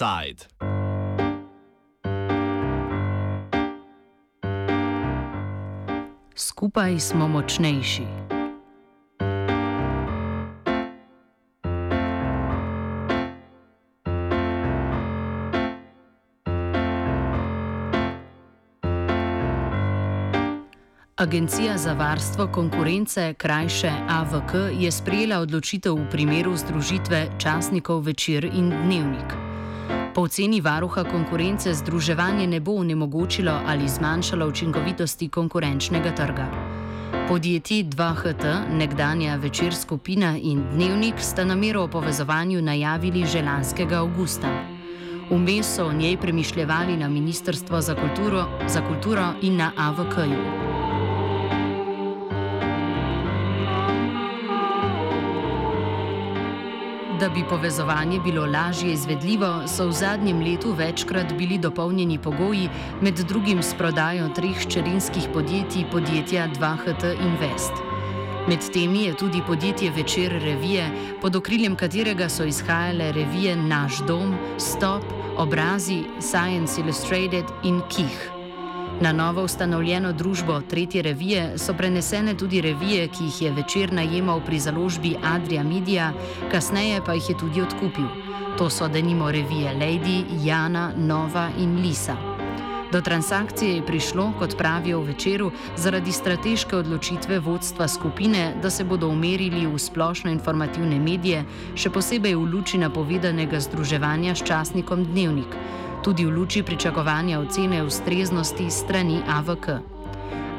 Offside. Skupaj smo močnejši. Agencija za varstvo konkurence, krajše AVK, je sprejela odločitev v primeru združitve časnikov Večer in Dnevnik. Po oceni varuha konkurence združevanje ne bo onemogočilo ali zmanjšalo učinkovitosti konkurenčnega trga. Podjetji 2HT, nekdanja večer skupina in Dnevnik sta namero o povezovanju najavili že lanskega avgusta. Vmes so o njej premišljali na Ministrstvo za kulturo, za kulturo in na AVK-ju. Da bi povezovanje bilo lažje izvedljivo, so v zadnjem letu večkrat bili dopolnjeni pogoji, med drugim s prodajo treh ščerinskih podjetij podjetja 2HT Invest. Med temi je tudi podjetje Večer revije, pod okriljem katerega so izhajale revije Naš dom, Stop, Obrazi, Science Illustrated in Kih. Na novo ustanovljeno družbo Tretje revije so prenesene tudi revije, ki jih je večer najemal pri založbi Adria Media, kasneje pa jih je tudi odkupil. To so denimo revije Lady, Jana, Nova in Lisa. Do transakcije je prišlo, kot pravijo v večeru, zaradi strateške odločitve vodstva skupine, da se bodo umerili v splošno informativne medije, še posebej v luči napovedanega združevanja s časnikom Dnevnik tudi v luči pričakovanja ocene ustreznosti strani AVK.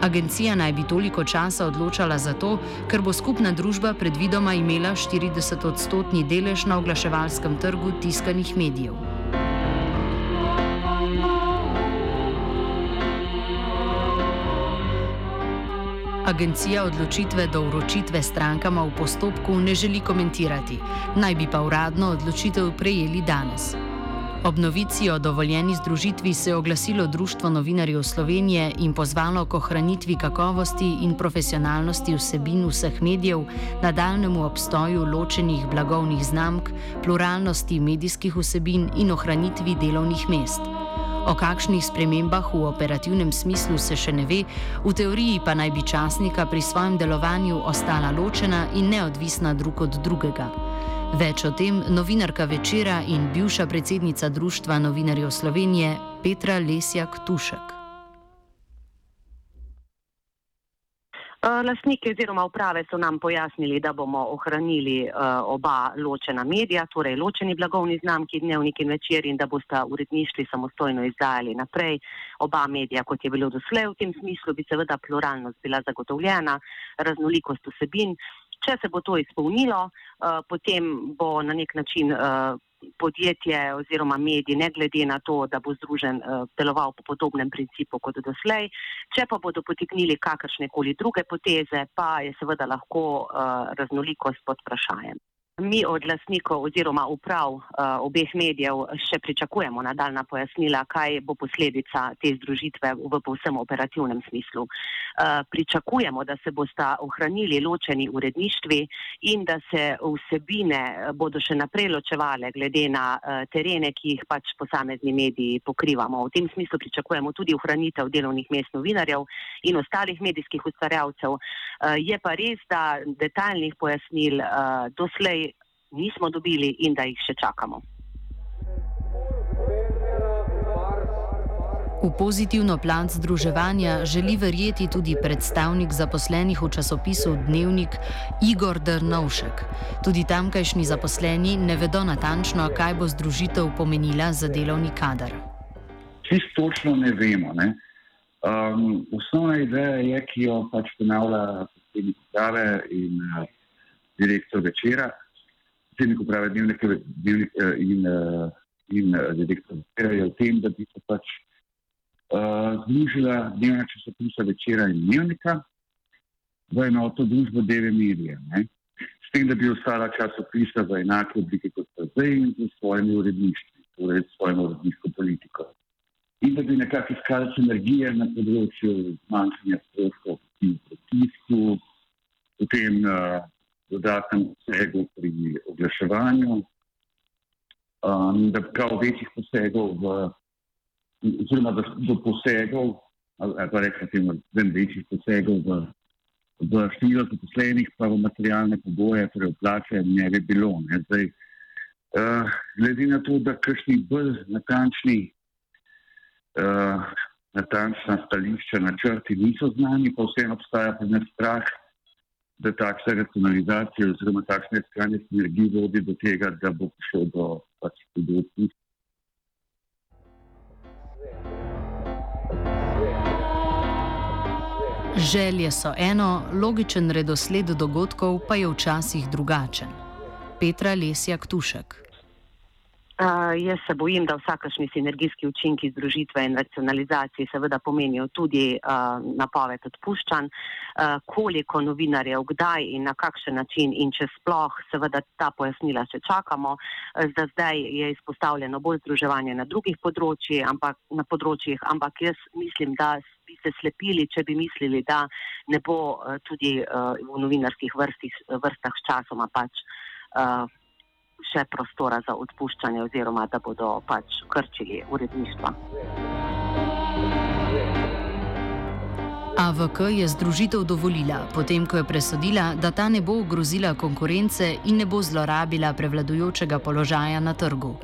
Agencija naj bi toliko časa odločala zato, ker bo skupna družba predvidoma imela 40-odstotni delež na oglaševalskem trgu tiskanih medijev. Agencija odločitve do vročitve strankama v postopku ne želi komentirati, naj bi pa uradno odločitev prejeli danes. Ob novici o dovoljeni združitvi se je oglasilo Društvo novinarjev Slovenije in pozvalo k ohranitvi kakovosti in profesionalnosti vsebin vseh medijev, nadaljnemu obstoju ločenih blagovnih znamk, pluralnosti medijskih vsebin in ohranitvi delovnih mest. O kakšnih spremembah v operativnem smislu se še ne ve, v teoriji pa naj bi časnika pri svojem delovanju ostala ločena in neodvisna drug od drugega. Več o tem novinarka večera in bivša predsednica Društva novinarjev Slovenije Petra Lesjak Tušek. Eh, lastniki oziroma uprave so nam pojasnili, da bomo ohranili uh, oba ločena medija, torej ločeni blagovni znamki Dnevnik in Večer in da bosta uredništvi samostojno izdajali naprej oba medija, kot je bilo doslej. V tem smislu bi seveda pluralnost bila zagotovljena, raznolikost vsebin. Če se bo to izpolnilo, uh, potem bo na nek način uh, podjetje oziroma medij, ne glede na to, da bo združen, uh, deloval po podobnem principu kot doslej. Če pa bodo potegnili kakršne koli druge poteze, pa je seveda lahko uh, raznolikost pod vprašanjem. Mi od lasnikov oziroma uprav uh, obeh medijev še pričakujemo nadaljna pojasnila, kaj bo posledica te združitve v povsem operativnem smislu. Uh, pričakujemo, da se bosta ohranili ločeni uredništvi in da se vsebine bodo še naprej ločevale glede na uh, terene, ki jih pač posamezni mediji pokrivamo. V tem smislu pričakujemo tudi ohranitev delovnih mest novinarjev in ostalih medijskih ustvarjavcev. Uh, je pa res, da detaljnih pojasnil uh, doslej nismo dobili in da jih še čakamo. V pozitivno plat združevanja želi verjeti tudi predstavnik zaposlenih v časopisu Dnevnik Igor Drnovšek. Tudi tamkajšnji zaposleni ne vedo natančno, kaj bo združitev pomenila za delovni kader. Čisto točno ne vemo. Ne? Um, osnovna ideja je, ki jo pač ponavlja predsednik uprave in uh, direktor večera, predsednik uprave dnevnika dnevnik, eh, in, eh, in eh, direktor je v tem, da bi se pač uh, združila dnevna časopisa večera in dnevnika v enoto družbo Deve. Ne? S tem, da bi ostala časopisa v enake oblike kot zdaj in z svojimi uredništvi, torej s svojim uredniško politiko. In da bi nekako iskali sinergije na področju zmanjšanja stroškov pri pritisku, potem uh, dodatnem vsegu pri oglaševanju um, da prav večjih posegov v, oziroma da do posegov, ali pa rečemo temu, večjih posegov v, v število zaposlenih, pa v materialne pogoje, torej v plače, ne bi bilo. Ne. Zdaj, uh, glede na to, da kakšni bolj natančni, uh, natančna stališča, načrti niso znani, pa vseeno obstaja pri nas strah, da takšna racionalizacija oziroma takšne iskanje sinergij vodi do tega, da bo prišlo do pač podrobnosti. Želje so eno, logičen redosled dogodkov pa je včasih drugačen. Petra Lesjak Tušek. Uh, jaz se bojim, da vsakašni sinergijski učinki združitve in racionalizacije seveda pomenijo tudi uh, napoved odpuščanj, uh, koliko novinarjev, kdaj in na kakšen način in če sploh, seveda ta pojasnila še čakamo. Uh, za zdaj je izpostavljeno bolj združevanje na drugih področjih, ampak, na področjih, ampak jaz mislim, da bi se slepili, če bi mislili, da ne bo uh, tudi uh, v novinarskih vrstih, vrstah s časoma pač. Še prostora za odpuščanje, oziroma da bodo pač krčili uredništva. AVK je združitev dovolila, potem ko je presodila, da ta ne bo ogrozila konkurence in ne bo zlorabila prevladujočega položaja na trgu.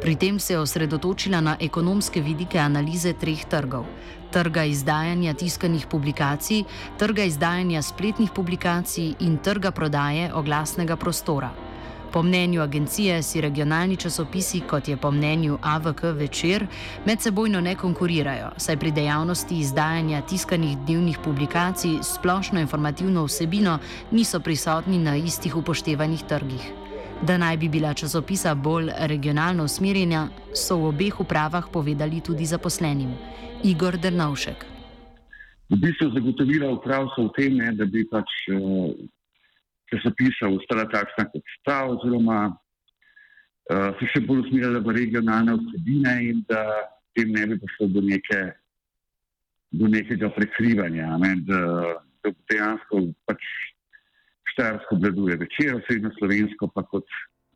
Pri tem se je osredotočila na ekonomske vidike analize treh trgov: trga izdajanja tiskanih publikacij, trga izdajanja spletnih publikacij in trga prodaje oglasnega prostora. Po mnenju agencije si regionalni časopisi, kot je po mnenju AVK večer, medsebojno ne konkurirajo, saj pri dejavnosti izdajanja tiskanih dnevnih publikacij s splošno informativno vsebino niso prisotni na istih upoštevanih trgih. Da naj bi bila časopisa bolj regionalno usmerjena, so v obeh upravah povedali tudi zaposlenim. Igor Drnovšek. V bistvu zagotovila uprav so v tem, ne, da bi pač uh, časopisa ostala takšna, kot sta, oziroma uh, se še bolj usmerjala v regionalne vsebine in da tem ne bi prišlo do, neke, do nekega prekrivanja, ne, da, da dejansko pač štajersko obladuje večer, srednjo slovensko, pa kot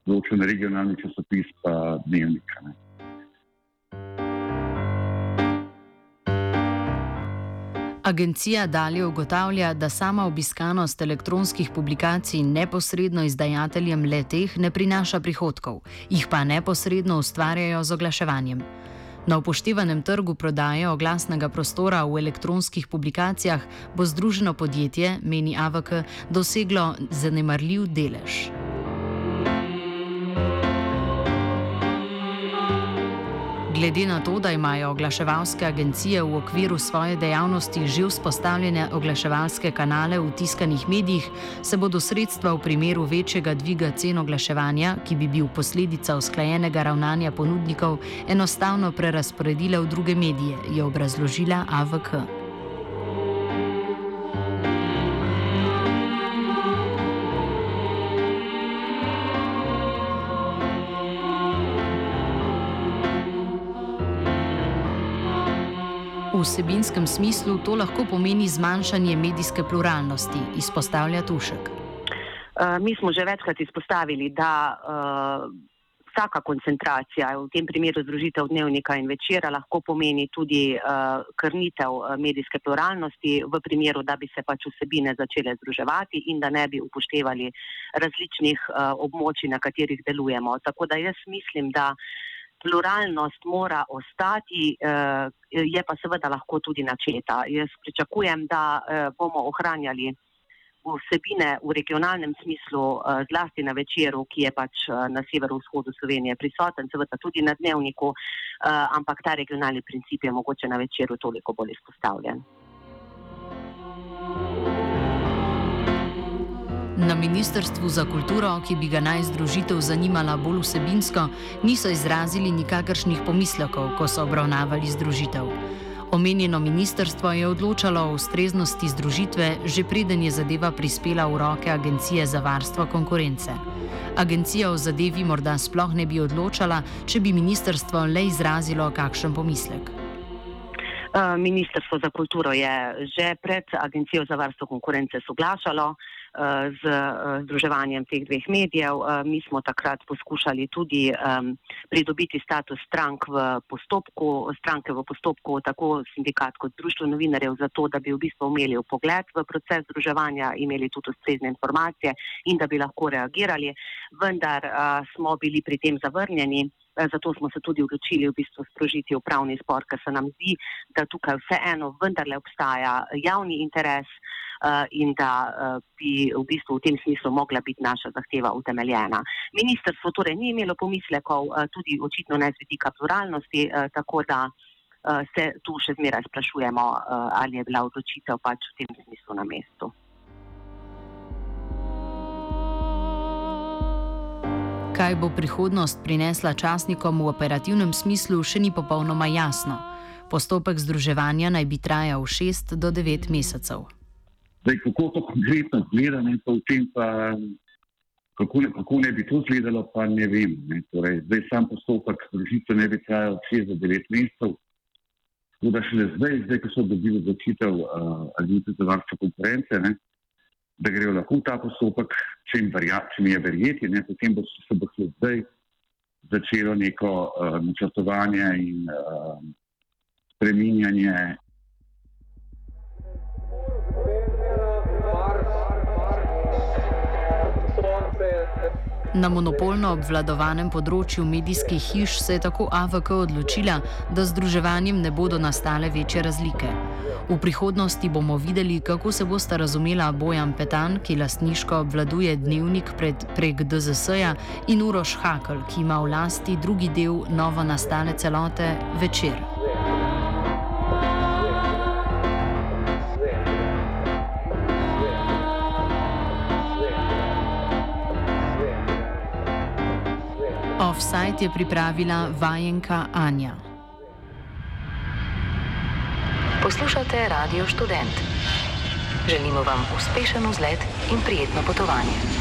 določen regionalni časopis, pa dnevnika. Ne. Agencija dalje ugotavlja, da sama obiskanost elektronskih publikacij neposredno izdajateljem leteh ne prinaša prihodkov, jih pa neposredno ustvarjajo z oglaševanjem. Na upoštevanem trgu prodaje oglasnega prostora v elektronskih publikacijah bo združeno podjetje, meni AVK, doseglo zanemarljiv delež. Glede na to, da imajo oglaševalske agencije v okviru svoje dejavnosti že vzpostavljene oglaševalske kanale v tiskanih medijih, se bodo sredstva v primeru večjega dviga cen oglaševanja, ki bi bil posledica usklajenega ravnanja ponudnikov, enostavno prerasporedile v druge medije, je obrazložila AVK. V vsebinskem smislu to lahko pomeni zmanjšanje medijske pluralnosti, izpostavlja Tušek. Uh, mi smo že večkrat izpostavili, da uh, vsaka koncentracija, v tem primeru združitev dnevnika in večera, lahko pomeni tudi uh, krnitev medijske pluralnosti, v primeru, da bi se pač vsebine začele združevati in da ne bi upoštevali različnih uh, območij, na katerih delujemo. Tako da jaz mislim, da pluralnost mora ostati, eh, je pa seveda lahko tudi načeta. Jaz pričakujem, da eh, bomo ohranjali vsebine v regionalnem smislu, eh, zlasti na večeru, ki je pač na severovzhodu Slovenije prisoten, seveda tudi na dnevniku, ampak ta regionalni princip je mogoče na večeru toliko bolj izpostavljen. Na Ministrstvu za kulturo, ki bi ga naj združitev zanimala bolj vsebinsko, niso izrazili nikakršnih pomislekov, ko so obravnavali združitev. Omenjeno ministrstvo je odločalo o ustreznosti združitve, že preden je zadeva prispela v roke Agencije za varstvo konkurence. Agencija o zadevi morda sploh ne bi odločala, če bi ministrstvo le izrazilo kakšen pomislek. Ministrstvo za kulturo je že pred Agencijo za varstvo konkurence soglašalo z združevanjem teh dveh medijev. Mi smo takrat poskušali tudi pridobiti status strank v postopku, stranke v postopku, tako sindikat kot društvo novinarjev, zato da bi v bistvu imeli pogled v proces združevanja, imeli tudi ustrezne informacije in da bi lahko reagirali, vendar smo bili pri tem zavrnjeni. Zato smo se tudi odločili v bistvu sprožiti upravni spor, ker se nam zdi, da tukaj vseeno vendarle obstaja javni interes in da uh, bi v bistvu v tem smislu mogla biti naša zahteva utemeljena. Ministrstvo torej ni imelo pomislekov, uh, tudi očitno ne z vidika pluralnosti, tako da se tu še zmeraj sprašujemo, ali je bila odločitev pač v tem smislu na mestu. Kaj bo prihodnost prinesla časnikom v operativnem smislu, še ni popolnoma jasno. Postopek združevanja naj bi trajal 6 do 9 mesecev. Zdaj, kako to konkretno izgleda, ne, pa pa, kako, ne, kako ne bi to izgledalo, pa ne vem. Ne. Torej, zdaj, sam postopek združitve ne bi trajal 6 do 9 mesecev. Tako da šele zdaj, zdaj ko so dobili odločitev uh, Agencije za varstvo konkurence, ne, da grejo lahko v ta postopek, če jim, verja, če jim je verjeti, ne, potem bo se bo se zdaj začelo neko uh, načrtovanje in uh, spreminjanje. Na monopolno obvladovanem področju medijskih hiš se je tako AVK odločila, da združevanjem ne bodo nastale večje razlike. V prihodnosti bomo videli, kako se bosta razumela Bojan Petan, ki lastniško obvladuje dnevnik pred, prek DZS-ja, in Uroš Hakl, ki ima v lasti drugi del novo nastale celote večer. Offside je pripravila vajenka Anja. Poslušate Radio Student. Želimo vam uspešen vzlet in prijetno potovanje.